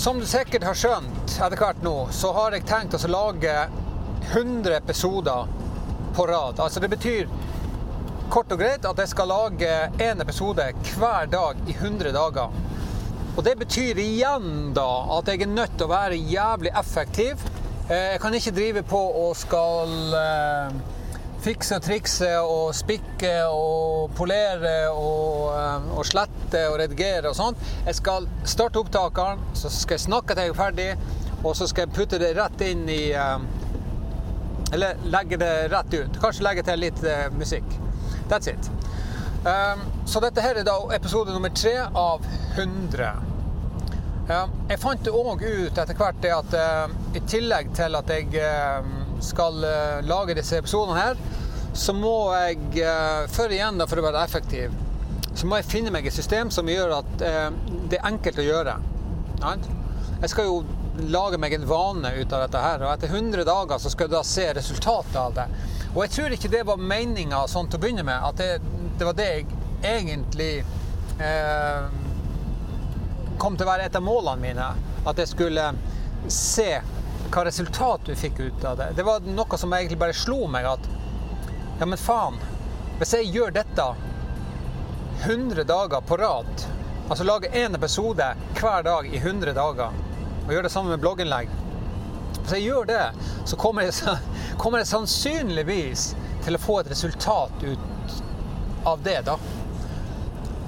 Som du sikkert har skjønt etter hvert nå, så har jeg tenkt å lage 100 episoder på rad. Altså det betyr kort og greit at jeg skal lage én episode hver dag i 100 dager. Og det betyr igjen da at jeg er nødt til å være jævlig effektiv. Eh, jeg kan ikke drive på og skal eh, fikse og trikse og spikke og polere og, eh, og, slette og redigere og sånt. Jeg skal starte opptakeren, så skal jeg snakke til jeg er ferdig, og så skal jeg putte det rett inn i Eller legge det rett ut. Kanskje legge til litt musikk. That's it. Så dette her er da episode nummer tre av 100. Um, jeg fant òg ut etter hvert det at i tillegg til at jeg skal uh, lage disse episodene her, så må jeg, før igjen da, for å være effektiv, så må jeg finne meg et system som gjør at det er enkelt å gjøre. Jeg skal jo lage meg en vane ut av dette her, og etter 100 dager så skal jeg da se resultatet av det. Og jeg tror ikke det var meninga sånn til å begynne med, at det, det var det jeg egentlig eh, kom til å være et av målene mine. At jeg skulle se hva resultat du fikk ut av det. Det var noe som egentlig bare slo meg at ja, men faen. Hvis jeg gjør dette 100 dager på rad, altså lager én episode hver dag i 100 dager, og gjør det sammen med blogginnlegg Hvis jeg gjør det, så kommer jeg, kommer jeg sannsynligvis til å få et resultat ut av det, da.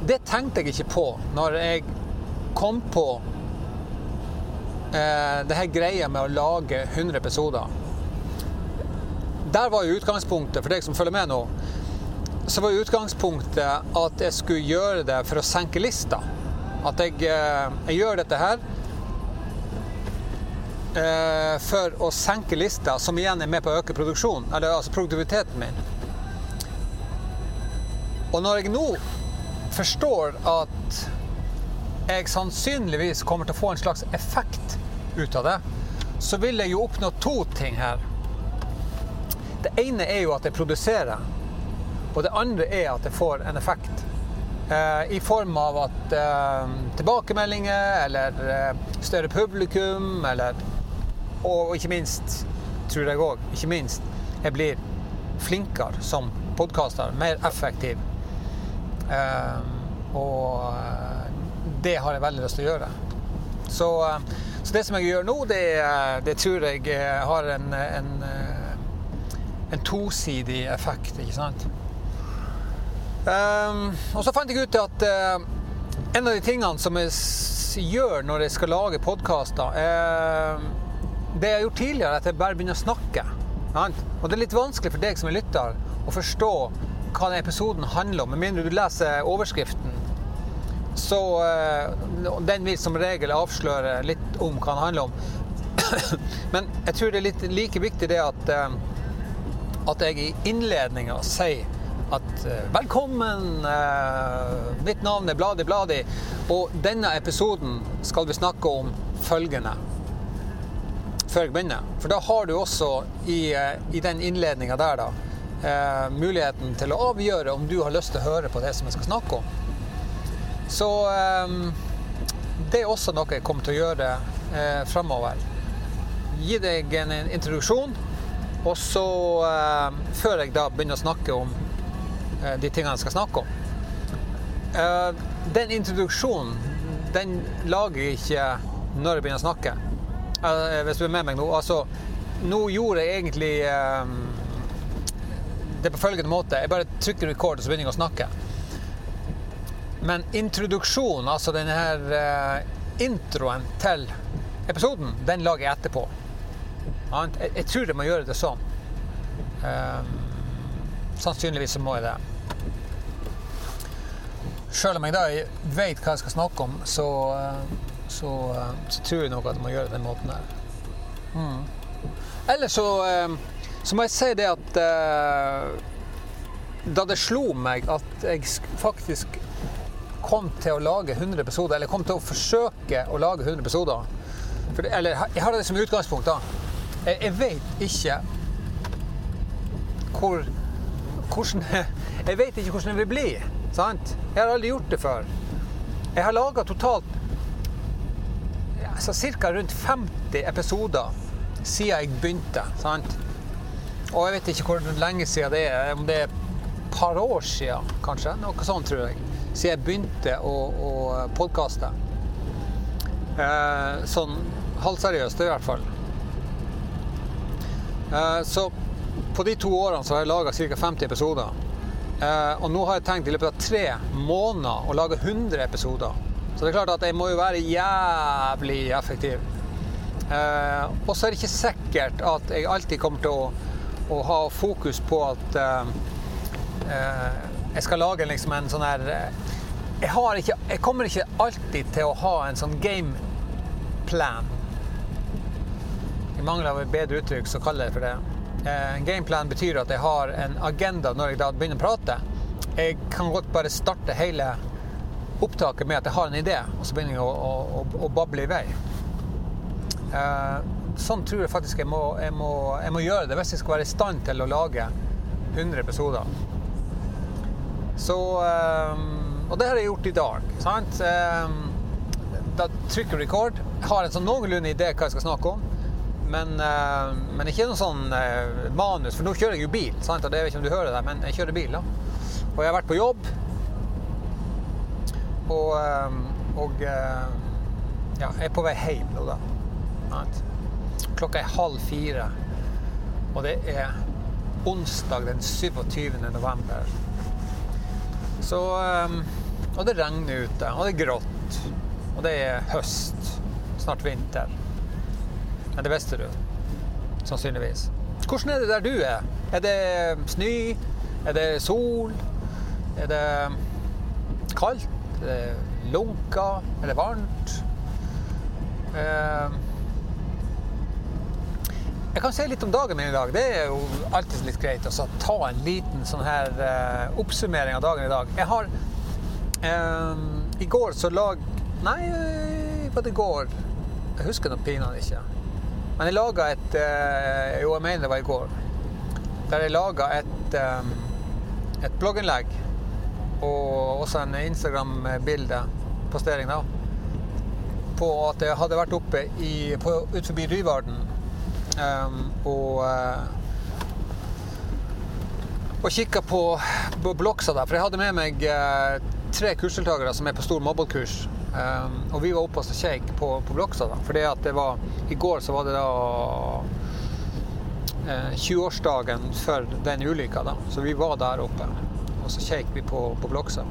Det tenkte jeg ikke på når jeg kom på eh, det her greia med å lage 100 episoder. Der var jo utgangspunktet, for deg som følger med nå, så var utgangspunktet at jeg skulle gjøre det for å senke lista. At jeg, eh, jeg gjør dette her eh, for å senke lista, som igjen er med på å øke produksjonen, eller altså produktiviteten min. Og når jeg nå forstår at jeg sannsynligvis kommer til å få en slags effekt ut av det, så vil jeg jo oppnå to ting her. Det ene er jo at jeg produserer, og det andre er at jeg får en effekt. Eh, I form av at eh, tilbakemeldinger eller eh, større publikum, eller Og ikke minst, tror jeg òg, ikke minst, jeg blir flinkere som podkaster. Mer effektiv. Ehm, og eh, det har jeg veldig lyst til å gjøre. Så, eh, så det som jeg gjør nå, det, det tror jeg eh, har en, en, en tosidig effekt, ikke sant. Um, og så fant jeg ut at uh, en av de tingene som jeg gjør når jeg skal lage podkaster, uh, det jeg har gjort tidligere, er at jeg bare begynner å snakke. Sant? Og det er litt vanskelig for deg som er lytter, å forstå hva den episoden handler om, med mindre du leser overskriften. Så uh, den vil som regel avsløre litt om hva den handler om. Men jeg tror det er litt like viktig det at, uh, at jeg i innledninga sier at uh, velkommen, mitt navn er Bladi Bladi, og denne episoden skal vi snakke om følgende. Før jeg begynner. For da har du også i, i den innledninga der, da, eh, muligheten til å avgjøre om du har lyst til å høre på det som jeg skal snakke om. Så eh, det er også noe jeg kommer til å gjøre eh, framover. Gi deg en introduksjon, og så eh, før jeg da begynner å snakke om eh, de tingene jeg skal snakke om. Eh, den introduksjonen, den lager jeg ikke når jeg begynner å snakke. Eh, hvis du er med meg nå. Altså, nå gjorde jeg egentlig det er på følgende måte. Jeg bare trykker record, og så begynner jeg å snakke. Men introduksjonen, altså denne her uh, introen til episoden, den lager jeg etterpå. Jeg, tror jeg må gjøre det sånn. Um, sannsynligvis så må jeg det. Sjøl om jeg da vet hva jeg skal snakke om, så, uh, så, uh, så tror jeg nok at jeg må gjøre det den måten der. Mm. Eller så så må jeg si det at eh, da det slo meg at jeg faktisk kom til å lage 100 episoder, eller kom til å forsøke å lage 100 episoder for, Eller jeg har det som utgangspunkt, da. Jeg, jeg vet ikke hvor hvordan, Jeg vet ikke hvordan det vil bli. Sant? Jeg har aldri gjort det før. Jeg har laga totalt altså, ca. rundt 50 episoder siden jeg begynte. sant? Og jeg vet ikke hvor lenge siden det er. Om det er par år siden, kanskje. Noe sånt, tror jeg. Siden jeg begynte å, å podkaste. Eh, sånn halvseriøst, i hvert fall. Eh, så på de to årene så har jeg laga ca. 50 episoder. Eh, og nå har jeg tenkt i løpet av tre måneder å lage 100 episoder. Så det er klart at jeg må jo være jævlig effektiv. Eh, og så er det ikke sikkert at jeg alltid kommer til å, å ha fokus på at eh, jeg skal lage liksom en sånn her eh, jeg, ikke, jeg, kommer ikke alltid til å ha en sånn gameplan. I mangel av et bedre uttrykk, så kaller jeg for det. en en gameplan betyr at jeg har en agenda når jeg da begynner å prate. Jeg kan godt bare starte hele opptaket med at jeg har en idé, og så begynner jeg å, å, å, å bable i vei. Sånn tror jeg faktisk jeg må, jeg, må, jeg må, gjøre det hvis jeg skal være i stand til å lage 100 episoder. Så um, Og det har jeg gjort i dag. Sant? Um, da trykker jeg record. Har en sånn noenlunde idé hva jeg skal snakke om. Men, uh, men ikke noe sånn uh, manus, for nå kjører jeg jo bil. Sant? Og det vet ikke om du hører det, men jeg kjører bil. da. Og jeg har vært på jobb. Og, ehm, og ja, jeg er på vei hjem nå, da. Klokka er halv fire, og det er onsdag den 27. november. Så ehm, Og det regner ute, og det er grått. Og det er høst. Snart vinter. Men det visste du. Sannsynligvis. Hvordan er det der du er? Er det snø? Er det sol? Er det kaldt? Er det lunka? Er det varmt? Uh, jeg kan si litt om dagen min i dag. Det er jo alltid litt greit å ta en liten sånn her uh, oppsummering av dagen i dag. Jeg har um, I går så lag Nei, var det i går? Jeg husker nå pinadø ikke. Men jeg laga et uh, Jo, jeg mener det var i går. Der jeg laga et, um, et blogginnlegg og også en Instagram-bilde, på at jeg hadde vært oppe i, på, ut forbi Ryvarden Um, og uh, og kikka på, Bloksa der. For jeg hadde med meg uh, tre kursdeltakere som er på stor mobbekurs. Um, og vi var oppe og kjekk på, på Bloksa. da, var I går så var det da uh, 20-årsdagen for den ulykka. da, Så vi var der oppe. Og så kjekk vi på, på Bloksa.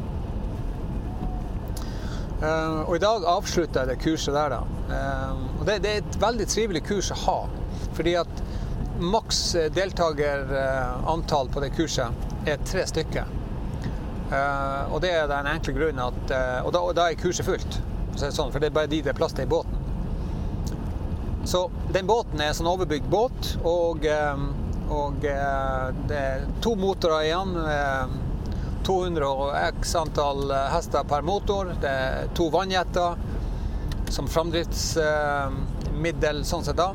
Uh, og i dag avslutter jeg det kurset der, da. Uh, og det, det, er et veldig trivelig kurs å ha. Fordi at maks deltakerantall på det kurset er tre stykker. Eh, og det er den enkle grunnen at eh, Og da, da er kurset fullt, sånn, for det er bare de det er plass til i båten. Så den båten er en sånn overbygd båt, og, eh, og det er to motorer igjen. 200 og x antall hester per motor. Det er to vannjetter som framdriftsmiddel sånn sett da.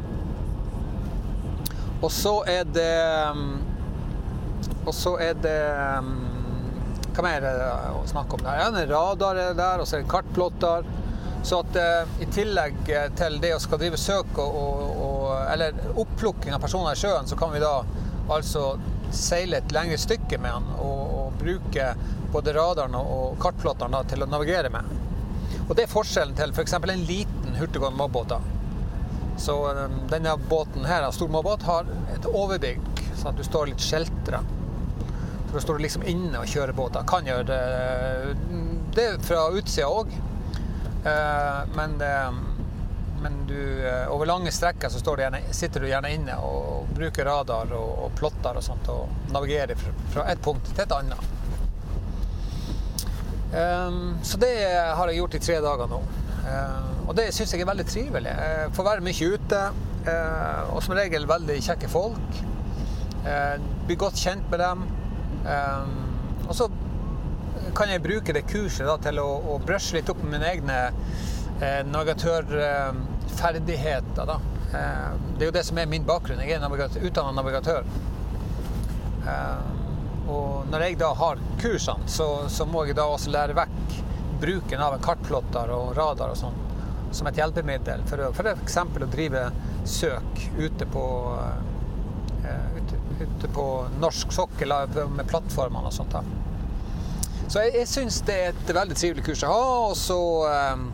Og så er det um, Og så er det um, Hva mer er det å snakke om der? Ja, en radar er der, og så er det kartplotter. Så at uh, i tillegg til det å skal drive søk og, og, og, eller oppplukking av personer i sjøen, så kan vi da altså seile et lengre stykke med den og, og bruke både radaren og kartplotteren til å navigere med. Og det er forskjellen til f.eks. For en liten hurtiggående mobbåt. Så um, denne båten her, stormåbåt, har et overbygg, sånn at du står litt skjeltra. Så da står du liksom inne og kjører båter. Kan gjøre det, det fra utsida òg. Eh, men, men du, eh, over lange strekker så du gjerne, sitter du gjerne inne og bruker radar og, og plotter og sånt og navigerer fra et punkt til et annet. Um, så det har jeg gjort i tre dager nå. Og det syns jeg er veldig trivelig. Jeg får være mye ute, eh, og som regel veldig kjekke folk. blir godt kjent med dem. Eh, og så kan jeg bruke det kurset da, til å, å brushe litt opp med mine egne navigatørferdigheter. Da. Det er jo det som er min bakgrunn. Jeg er navigatør, utdannet navigatør. Og når jeg da har kursene, så, så, må jeg da også lære vekk bruken av en kartplotter og radar og sånn som et hjelpemiddel for f.eks. å drive søk ute på, uh, ute, ute, på norsk sokkel med plattformene og sånt. da. Så jeg, jeg syns det er et veldig trivelig kurs å ha. Og så um,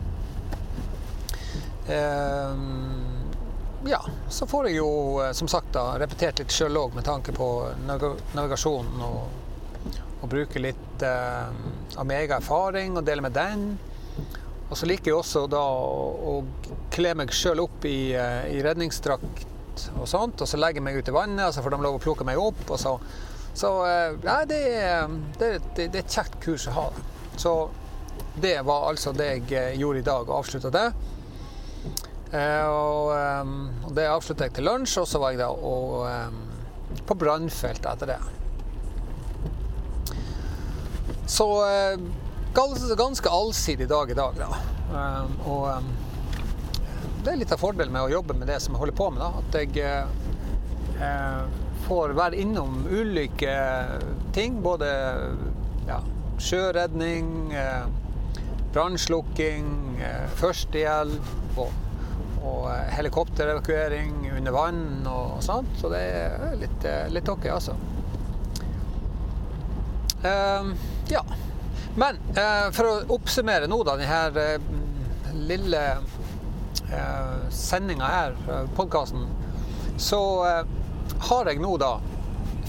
um, Ja, så får jeg jo som sagt da repetert litt sjøl òg med tanke på navigasjonen. og og bruke litt uh, av min egen erfaring og dele med den. Og så liker jeg også da å, å kle meg sjøl opp i, uh, i, redningsdrakt og sånt, og så legger jeg meg ut i vannet, og så får de lov å plukke meg opp. og så så ja, det, det, det, det, er et kjekt kurs å ha. Så det var altså det jeg gjorde i dag, og avslutta det. Og, og, det avslutta jeg til lunsj, og så var jeg da og, på brannfeltet etter det. Så eh, ganske allsidig dag i dag, da. Um, og um, det er litt av fordelen med å jobbe med det som jeg holder på med. da, At jeg eh, får være innom ulike ting. Både ja, sjøredning, eh, brannslukking, eh, førstehjelp og, og helikopterevakuering under vann og sånt. Så det er litt, litt ok, altså. Um, ja. Men eh, for å oppsummere nå, da, denne eh, lille eh, sendinga her, eh, podkasten, så eh, har jeg nå da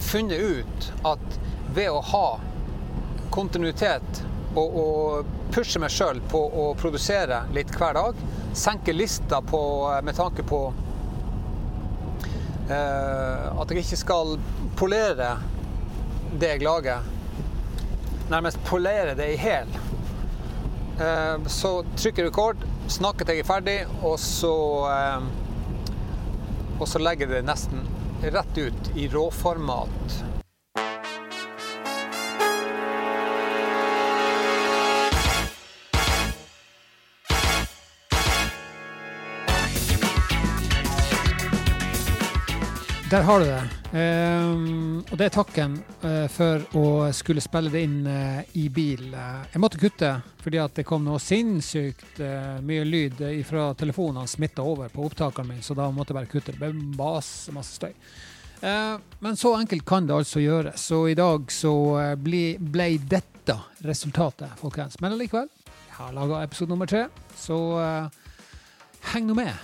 funnet ut at ved å ha kontinuitet og, og pushe meg sjøl på å produsere litt hver dag, senke lista på, eh, med tanke på at jeg ikke skal polere det jeg lager nærmest polere det i hæl. Eh, så trykker rekord, snakker til jeg er ferdig, og så eh, Og så legger jeg det nesten rett ut i råformat. Der har du det. Um, og det er takken uh, for å skulle spille det inn uh, i bil. Jeg måtte kutte fordi at det kom noe sinnssykt mye lyd fra telefonene smitta over på opptakeren min, så da måtte jeg bare kutte. Det ble masse, masse støy. men så enkelt kan det altså gjøres. Så i dag så ble, ble dette resultatet, folkens. Men allikevel, jeg har laga episode nummer tre, så heng nå med.